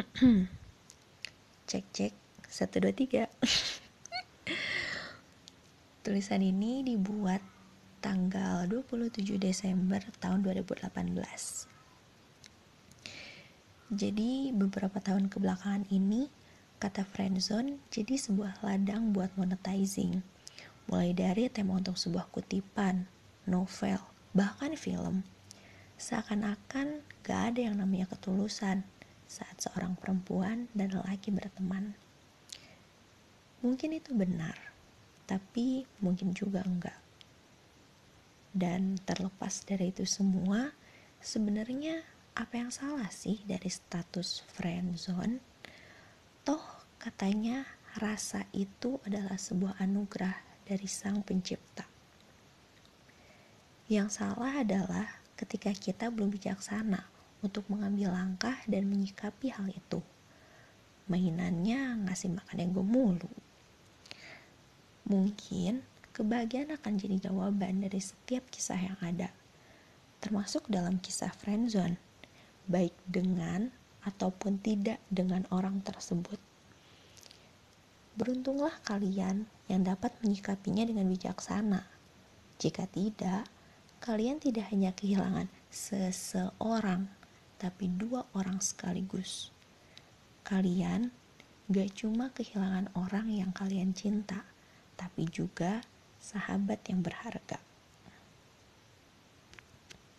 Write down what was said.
cek cek. Satu dua tiga. Tulisan ini dibuat tanggal 27 Desember tahun 2018 jadi beberapa tahun kebelakangan ini kata friendzone jadi sebuah ladang buat monetizing. Mulai dari tema untuk sebuah kutipan novel bahkan film. Seakan-akan gak ada yang namanya ketulusan saat seorang perempuan dan lelaki berteman. Mungkin itu benar, tapi mungkin juga enggak. Dan terlepas dari itu semua, sebenarnya apa yang salah sih dari status friendzone? Toh katanya rasa itu adalah sebuah anugerah dari sang pencipta. Yang salah adalah ketika kita belum bijaksana untuk mengambil langkah dan menyikapi hal itu. Mainannya ngasih makan ego mulu. Mungkin kebahagiaan akan jadi jawaban dari setiap kisah yang ada, termasuk dalam kisah friendzone, baik dengan ataupun tidak dengan orang tersebut. Beruntunglah kalian yang dapat menyikapinya dengan bijaksana. Jika tidak, kalian tidak hanya kehilangan seseorang, tapi dua orang sekaligus. Kalian gak cuma kehilangan orang yang kalian cinta, tapi juga sahabat yang berharga.